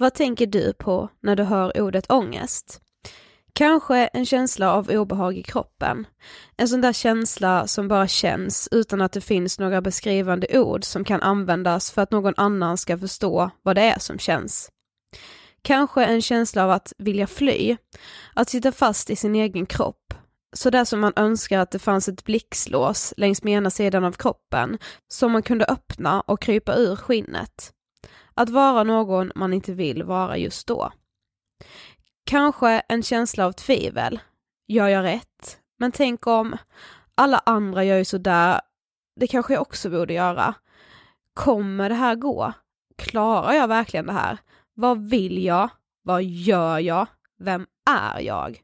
Vad tänker du på när du hör ordet ångest? Kanske en känsla av obehag i kroppen. En sån där känsla som bara känns utan att det finns några beskrivande ord som kan användas för att någon annan ska förstå vad det är som känns. Kanske en känsla av att vilja fly, att sitta fast i sin egen kropp. så där som man önskar att det fanns ett blixtlås längs med ena sidan av kroppen som man kunde öppna och krypa ur skinnet. Att vara någon man inte vill vara just då. Kanske en känsla av tvivel. Gör jag rätt? Men tänk om alla andra gör ju sådär, det kanske jag också borde göra. Kommer det här gå? Klarar jag verkligen det här? Vad vill jag? Vad gör jag? Vem är jag?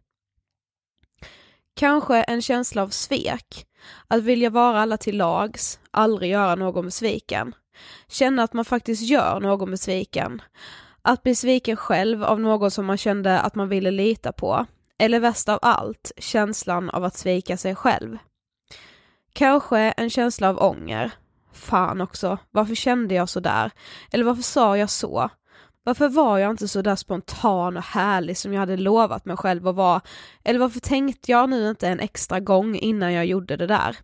Kanske en känsla av svek. Att vilja vara alla till lags, aldrig göra någon besviken. Känna att man faktiskt gör någon besviken. Att bli sviken själv av någon som man kände att man ville lita på. Eller värst av allt, känslan av att svika sig själv. Kanske en känsla av ånger. Fan också, varför kände jag så där? Eller varför sa jag så? Varför var jag inte så där spontan och härlig som jag hade lovat mig själv att vara? Eller varför tänkte jag nu inte en extra gång innan jag gjorde det där?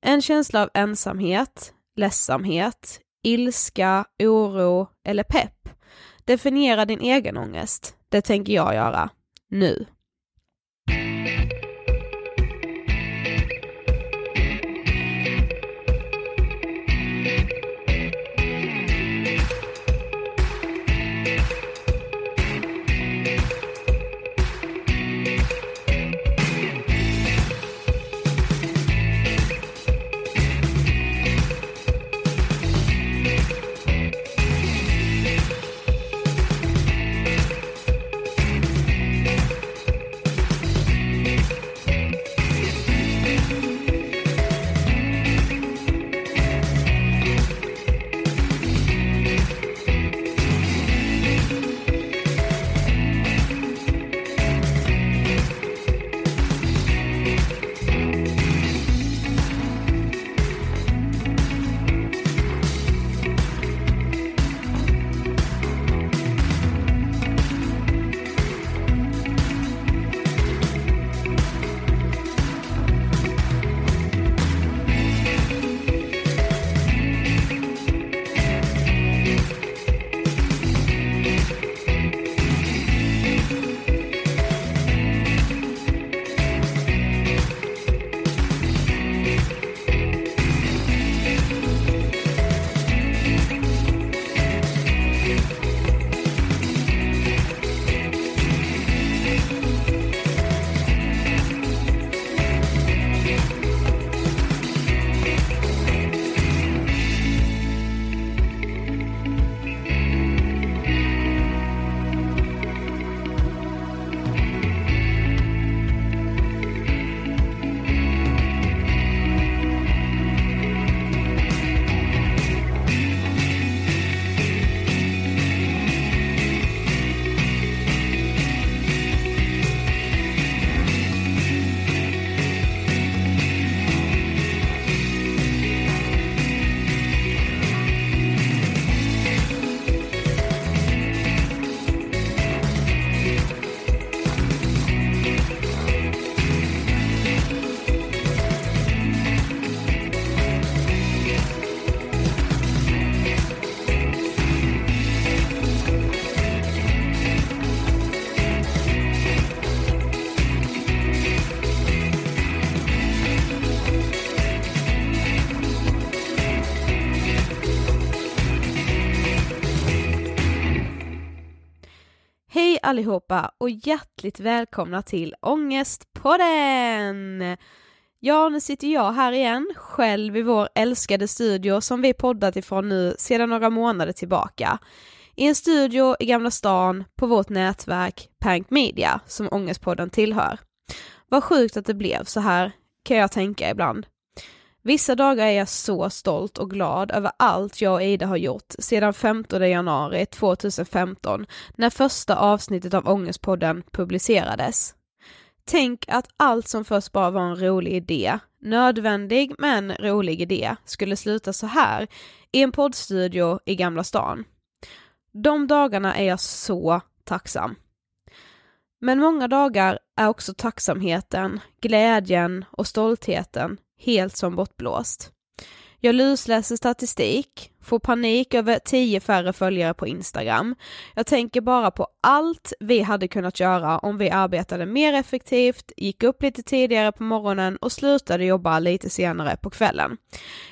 En känsla av ensamhet, ledsamhet, ilska, oro eller pepp. Definiera din egen ångest. Det tänker jag göra. Nu. Allihopa och hjärtligt välkomna till Ångestpodden! Ja, nu sitter jag här igen, själv i vår älskade studio som vi poddat ifrån nu sedan några månader tillbaka. I en studio i Gamla stan på vårt nätverk Pank Media som Ångestpodden tillhör. Vad sjukt att det blev så här, kan jag tänka ibland. Vissa dagar är jag så stolt och glad över allt jag och Ida har gjort sedan 15 januari 2015 när första avsnittet av Ångestpodden publicerades. Tänk att allt som först bara var en rolig idé, nödvändig men rolig idé, skulle sluta så här i en poddstudio i Gamla stan. De dagarna är jag så tacksam. Men många dagar är också tacksamheten, glädjen och stoltheten helt som bortblåst. Jag lusläser statistik, får panik över tio färre följare på Instagram. Jag tänker bara på allt vi hade kunnat göra om vi arbetade mer effektivt, gick upp lite tidigare på morgonen och slutade jobba lite senare på kvällen.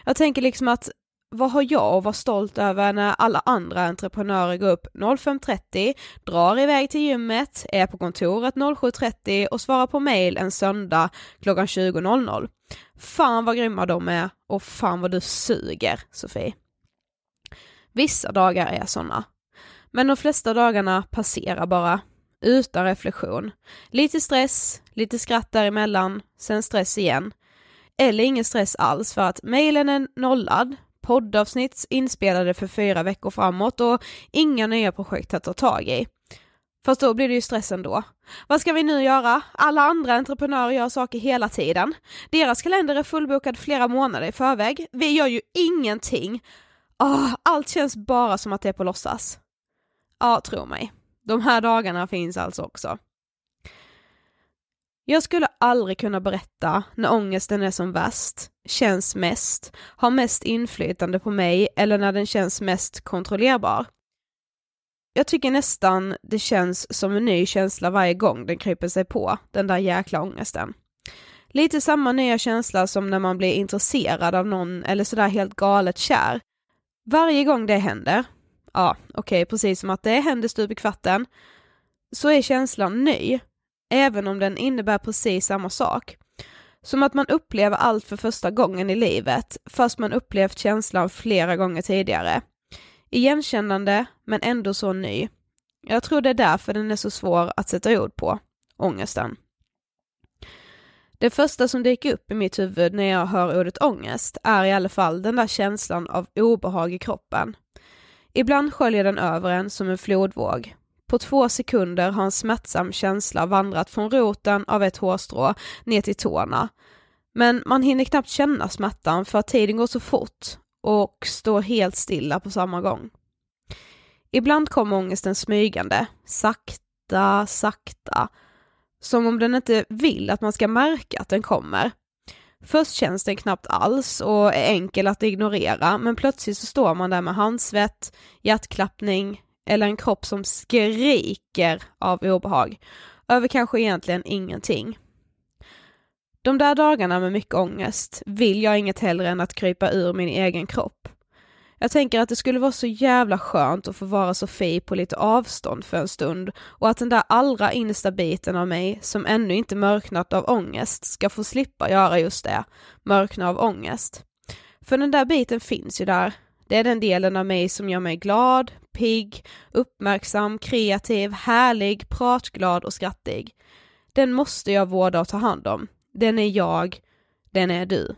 Jag tänker liksom att vad har jag att vara stolt över när alla andra entreprenörer går upp 05.30, drar iväg till gymmet, är på kontoret 07.30 och svarar på mail en söndag klockan 20.00. Fan vad grymma de är och fan vad du suger, Sofie. Vissa dagar är sådana. Men de flesta dagarna passerar bara, utan reflektion. Lite stress, lite skratt däremellan, sen stress igen. Eller ingen stress alls för att mailen är nollad, poddavsnitt inspelade för fyra veckor framåt och inga nya projekt att ta tag i. Fast då blir det ju stress ändå. Vad ska vi nu göra? Alla andra entreprenörer gör saker hela tiden. Deras kalender är fullbokad flera månader i förväg. Vi gör ju ingenting. Oh, allt känns bara som att det är på låtsas. Ja, tro mig. De här dagarna finns alltså också. Jag skulle aldrig kunna berätta när ångesten är som värst, känns mest, har mest inflytande på mig eller när den känns mest kontrollerbar. Jag tycker nästan det känns som en ny känsla varje gång den kryper sig på, den där jäkla ångesten. Lite samma nya känsla som när man blir intresserad av någon eller sådär helt galet kär. Varje gång det händer, ja okej okay, precis som att det händer stup i kvarten, så är känslan ny, även om den innebär precis samma sak. Som att man upplever allt för första gången i livet, fast man upplevt känslan flera gånger tidigare. Igenkännande, men ändå så ny. Jag tror det är därför den är så svår att sätta ord på, ångesten. Det första som dyker upp i mitt huvud när jag hör ordet ångest är i alla fall den där känslan av obehag i kroppen. Ibland sköljer den över en som en flodvåg. På två sekunder har en smärtsam känsla vandrat från roten av ett hårstrå ner till tårna. Men man hinner knappt känna smärtan för att tiden går så fort och står helt stilla på samma gång. Ibland kommer ångesten smygande, sakta, sakta, som om den inte vill att man ska märka att den kommer. Först känns den knappt alls och är enkel att ignorera, men plötsligt så står man där med handsvett, hjärtklappning eller en kropp som skriker av obehag över kanske egentligen ingenting. De där dagarna med mycket ångest vill jag inget hellre än att krypa ur min egen kropp. Jag tänker att det skulle vara så jävla skönt att få vara Sofie på lite avstånd för en stund och att den där allra innersta biten av mig som ännu inte mörknat av ångest ska få slippa göra just det, mörkna av ångest. För den där biten finns ju där. Det är den delen av mig som gör mig glad, pigg, uppmärksam, kreativ, härlig, pratglad och skrattig. Den måste jag vårda och ta hand om. Den är jag, den är du.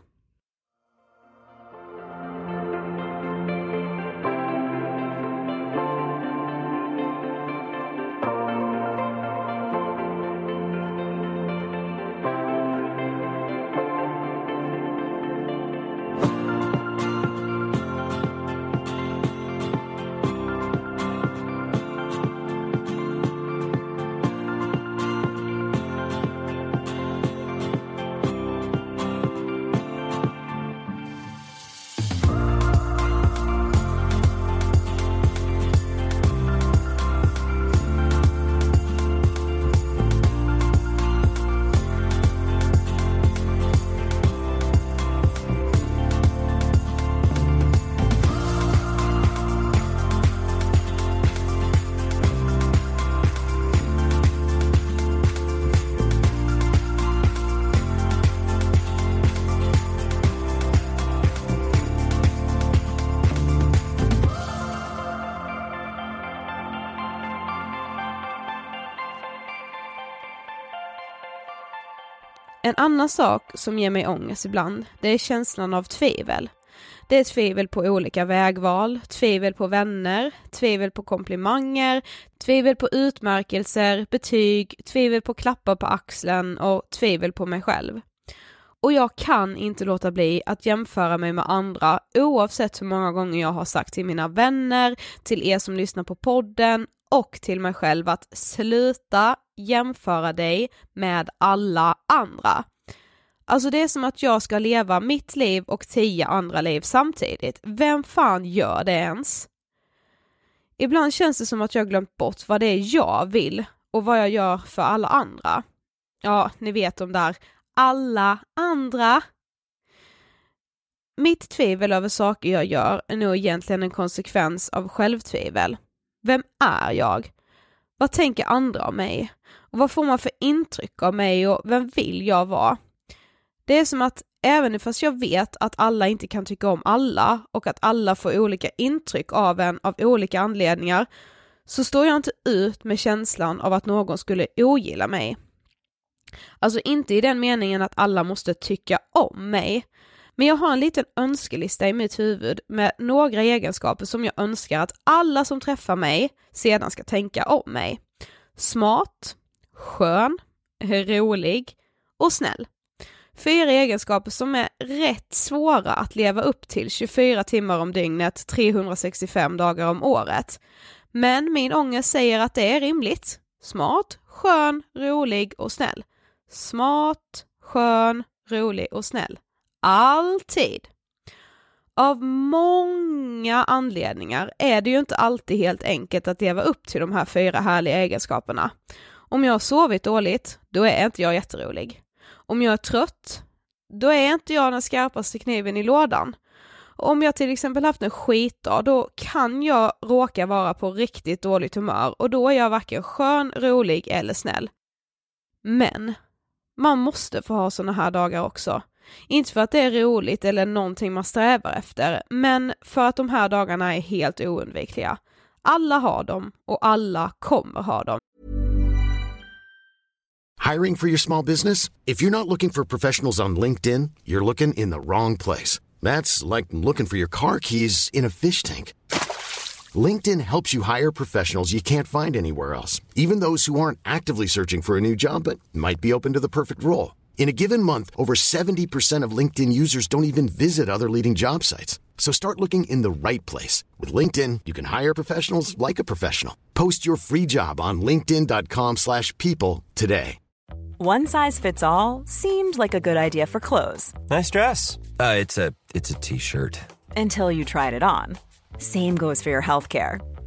En annan sak som ger mig ångest ibland, det är känslan av tvivel. Det är tvivel på olika vägval, tvivel på vänner, tvivel på komplimanger, tvivel på utmärkelser, betyg, tvivel på klappar på axeln och tvivel på mig själv. Och jag kan inte låta bli att jämföra mig med andra oavsett hur många gånger jag har sagt till mina vänner, till er som lyssnar på podden och till mig själv att sluta jämföra dig med alla andra. Alltså det är som att jag ska leva mitt liv och tio andra liv samtidigt. Vem fan gör det ens? Ibland känns det som att jag glömt bort vad det är jag vill och vad jag gör för alla andra. Ja, ni vet de där alla andra. Mitt tvivel över saker jag gör är nog egentligen en konsekvens av självtvivel. Vem är jag? Vad tänker andra om mig? Och vad får man för intryck av mig och vem vill jag vara? Det är som att även fast jag vet att alla inte kan tycka om alla och att alla får olika intryck av en av olika anledningar så står jag inte ut med känslan av att någon skulle ogilla mig. Alltså inte i den meningen att alla måste tycka om mig, men jag har en liten önskelista i mitt huvud med några egenskaper som jag önskar att alla som träffar mig sedan ska tänka om mig. Smart, skön, rolig och snäll. Fyra egenskaper som är rätt svåra att leva upp till 24 timmar om dygnet, 365 dagar om året. Men min ångest säger att det är rimligt. Smart, skön, rolig och snäll. Smart, skön, rolig och snäll. Alltid. Av många anledningar är det ju inte alltid helt enkelt att leva upp till de här fyra härliga egenskaperna. Om jag har sovit dåligt, då är inte jag jätterolig. Om jag är trött, då är inte jag den skarpaste kniven i lådan. Om jag till exempel haft en skitdag, då kan jag råka vara på riktigt dåligt humör och då är jag varken skön, rolig eller snäll. Men man måste få ha sådana här dagar också. Inte för att det är roligt eller någonting man strävar efter, men för att de här dagarna är helt oundvikliga. Alla har dem och alla kommer ha dem. Hiring for your small business? If you're not looking for professionals on LinkedIn, you're looking in the wrong place. That's like looking for your car keys in a fish tank. LinkedIn helps you hire professionals you can't find anywhere else, even those who aren't actively searching for a new job but might be open to the perfect role. In a given month, over 70% of LinkedIn users don't even visit other leading job sites. So start looking in the right place. With LinkedIn, you can hire professionals like a professional. Post your free job on linkedin.com slash people today. One size fits all seemed like a good idea for clothes. Nice dress. Uh, it's a it's a t-shirt. Until you tried it on. Same goes for your healthcare.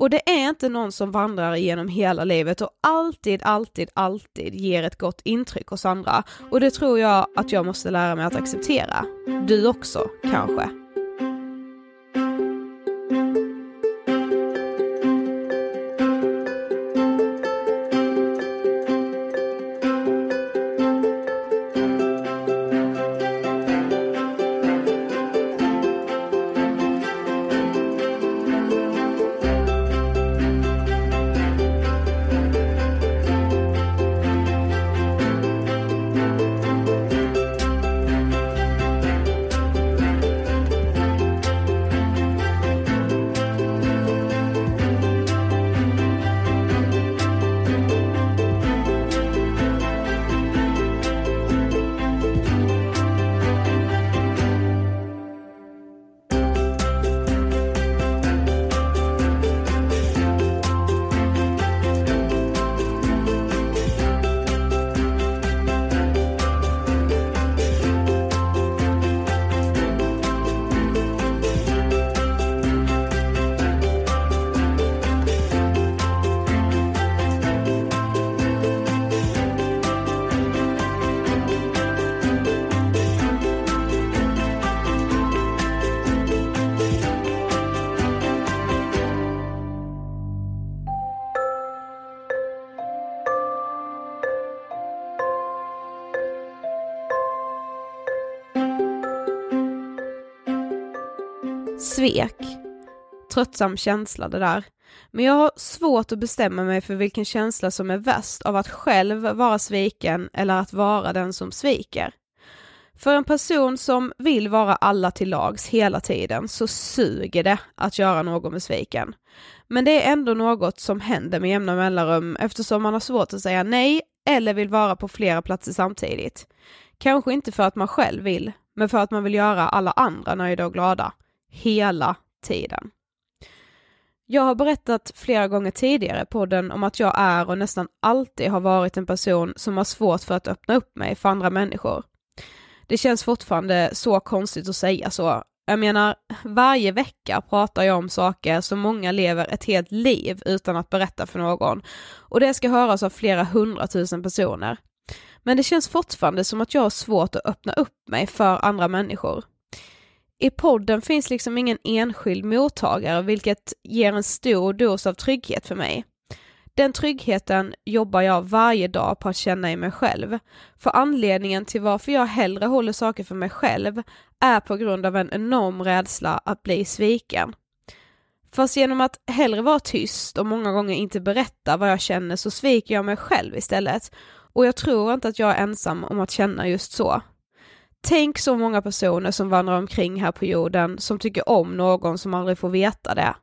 Och det är inte någon som vandrar igenom hela livet och alltid, alltid, alltid ger ett gott intryck hos andra. Och det tror jag att jag måste lära mig att acceptera. Du också, kanske. Svek. Tröttsam känsla det där. Men jag har svårt att bestämma mig för vilken känsla som är värst av att själv vara sviken eller att vara den som sviker. För en person som vill vara alla till lags hela tiden så suger det att göra någon besviken. Men det är ändå något som händer med jämna mellanrum eftersom man har svårt att säga nej eller vill vara på flera platser samtidigt. Kanske inte för att man själv vill, men för att man vill göra alla andra nöjda och glada. Hela tiden. Jag har berättat flera gånger tidigare på podden om att jag är och nästan alltid har varit en person som har svårt för att öppna upp mig för andra människor. Det känns fortfarande så konstigt att säga så. Jag menar, varje vecka pratar jag om saker som många lever ett helt liv utan att berätta för någon. Och det ska höras av flera hundratusen personer. Men det känns fortfarande som att jag har svårt att öppna upp mig för andra människor. I podden finns liksom ingen enskild mottagare vilket ger en stor dos av trygghet för mig. Den tryggheten jobbar jag varje dag på att känna i mig själv. För anledningen till varför jag hellre håller saker för mig själv är på grund av en enorm rädsla att bli sviken. Fast genom att hellre vara tyst och många gånger inte berätta vad jag känner så sviker jag mig själv istället. Och jag tror inte att jag är ensam om att känna just så. Tänk så många personer som vandrar omkring här på jorden som tycker om någon som aldrig får veta det.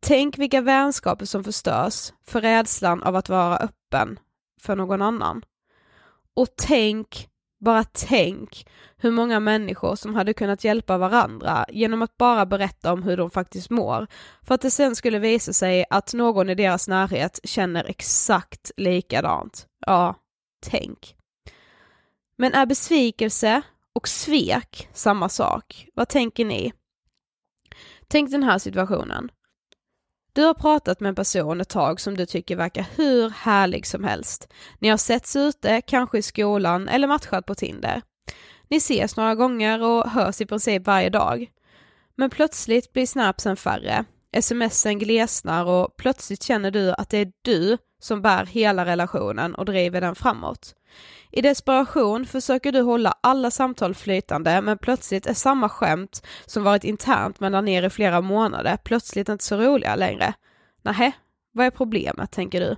Tänk vilka vänskaper som förstörs för rädslan av att vara öppen för någon annan. Och tänk, bara tänk, hur många människor som hade kunnat hjälpa varandra genom att bara berätta om hur de faktiskt mår, för att det sen skulle visa sig att någon i deras närhet känner exakt likadant. Ja, tänk. Men är besvikelse och svek samma sak? Vad tänker ni? Tänk den här situationen. Du har pratat med en person ett tag som du tycker verkar hur härlig som helst. Ni har setts ute, kanske i skolan eller matchat på Tinder. Ni ses några gånger och hörs i princip varje dag. Men plötsligt blir snapsen färre, smsen glesnar och plötsligt känner du att det är du som bär hela relationen och driver den framåt. I desperation försöker du hålla alla samtal flytande men plötsligt är samma skämt som varit internt mellan er i flera månader plötsligt inte så roliga längre. Nähä, vad är problemet tänker du?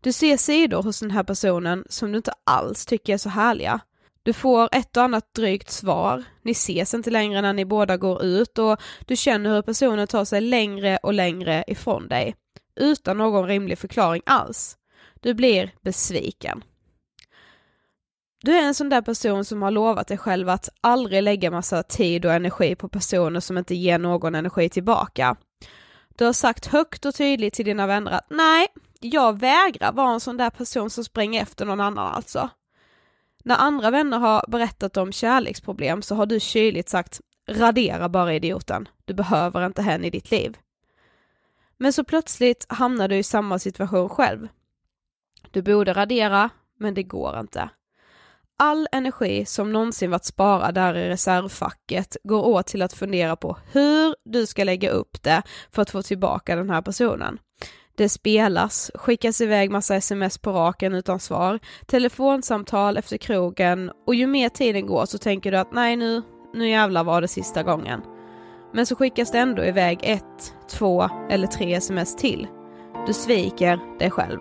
Du ser sidor hos den här personen som du inte alls tycker är så härliga. Du får ett och annat drygt svar, ni ses inte längre när ni båda går ut och du känner hur personen tar sig längre och längre ifrån dig. Utan någon rimlig förklaring alls. Du blir besviken. Du är en sån där person som har lovat dig själv att aldrig lägga massa tid och energi på personer som inte ger någon energi tillbaka. Du har sagt högt och tydligt till dina vänner att nej, jag vägrar vara en sån där person som springer efter någon annan alltså. När andra vänner har berättat om kärleksproblem så har du kyligt sagt radera bara idioten, du behöver inte henne i ditt liv. Men så plötsligt hamnar du i samma situation själv. Du borde radera, men det går inte. All energi som någonsin varit sparad där i reservfacket går åt till att fundera på hur du ska lägga upp det för att få tillbaka den här personen. Det spelas, skickas iväg massa sms på raken utan svar, telefonsamtal efter krogen och ju mer tiden går så tänker du att nej nu, nu jävlar var det sista gången. Men så skickas det ändå iväg ett, två eller tre sms till. Du sviker dig själv.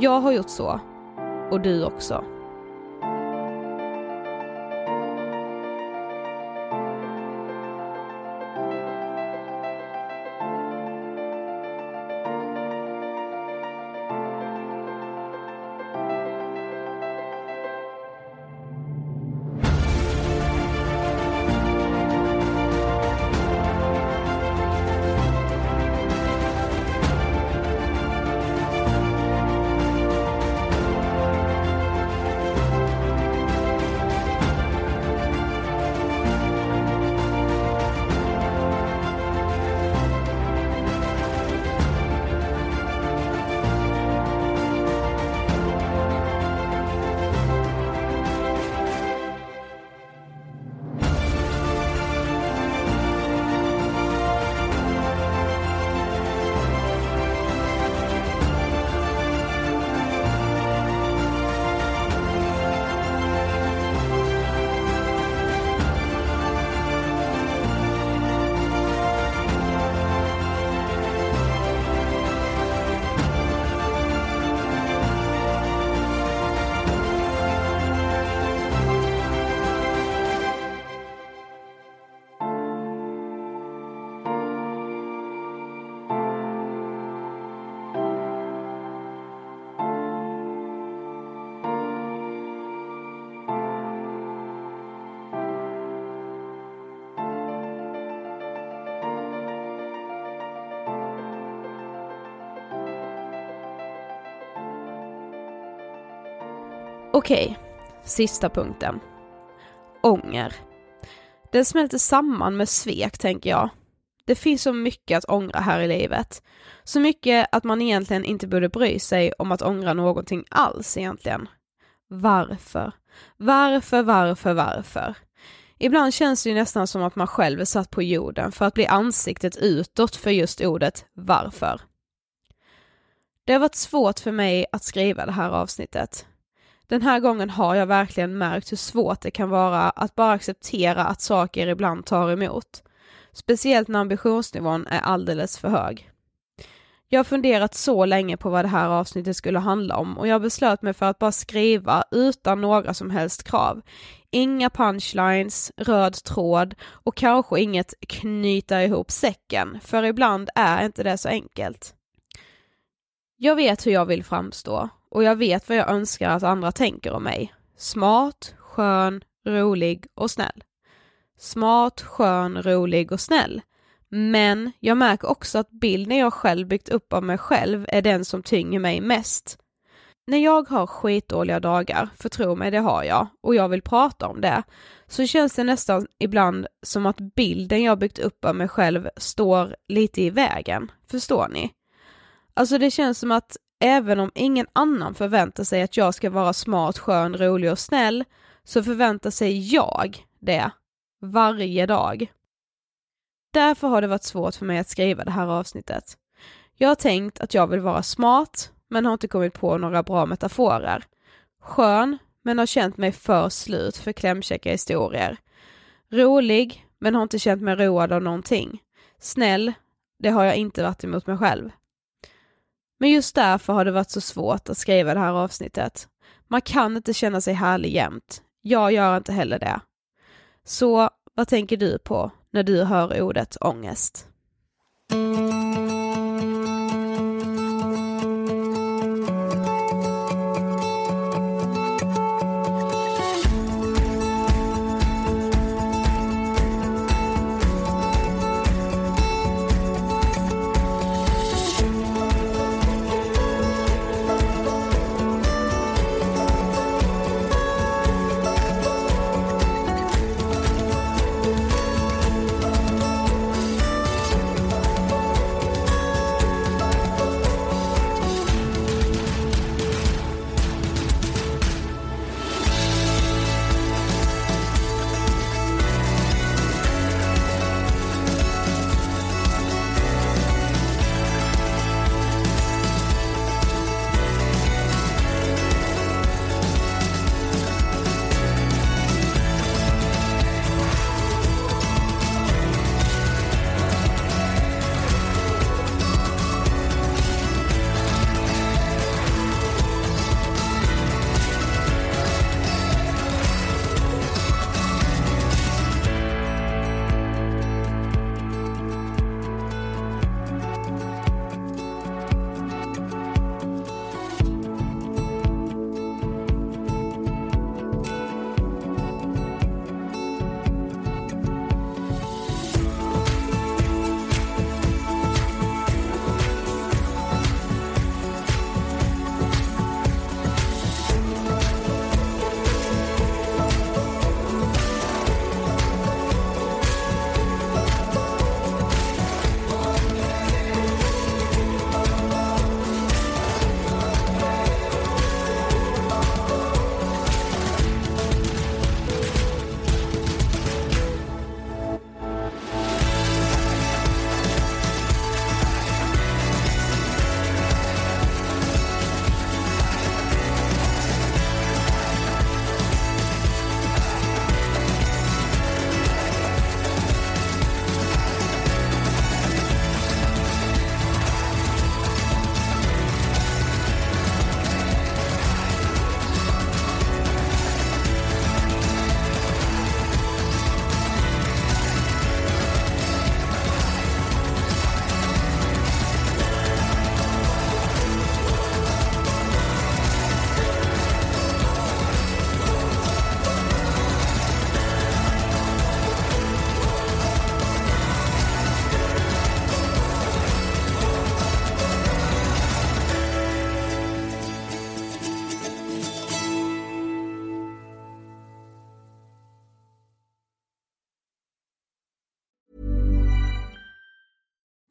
Jag har gjort så. Och du också. Okej, sista punkten. Ånger. Den smälter samman med svek tänker jag. Det finns så mycket att ångra här i livet. Så mycket att man egentligen inte borde bry sig om att ångra någonting alls egentligen. Varför? Varför, varför, varför? Ibland känns det ju nästan som att man själv är satt på jorden för att bli ansiktet utåt för just ordet varför. Det har varit svårt för mig att skriva det här avsnittet. Den här gången har jag verkligen märkt hur svårt det kan vara att bara acceptera att saker ibland tar emot. Speciellt när ambitionsnivån är alldeles för hög. Jag har funderat så länge på vad det här avsnittet skulle handla om och jag beslöt mig för att bara skriva utan några som helst krav. Inga punchlines, röd tråd och kanske inget knyta ihop säcken, för ibland är inte det så enkelt. Jag vet hur jag vill framstå och jag vet vad jag önskar att andra tänker om mig. Smart, skön, rolig och snäll. Smart, skön, rolig och snäll. Men jag märker också att bilden jag själv byggt upp av mig själv är den som tynger mig mest. När jag har skitdåliga dagar, för tro mig det har jag, och jag vill prata om det, så känns det nästan ibland som att bilden jag byggt upp av mig själv står lite i vägen. Förstår ni? Alltså det känns som att även om ingen annan förväntar sig att jag ska vara smart, skön, rolig och snäll, så förväntar sig jag det varje dag. Därför har det varit svårt för mig att skriva det här avsnittet. Jag har tänkt att jag vill vara smart, men har inte kommit på några bra metaforer. Skön, men har känt mig för slut för klämkäcka historier. Rolig, men har inte känt mig road av någonting. Snäll, det har jag inte varit emot mig själv. Men just därför har det varit så svårt att skriva det här avsnittet. Man kan inte känna sig härlig jämt. Jag gör inte heller det. Så vad tänker du på när du hör ordet ångest?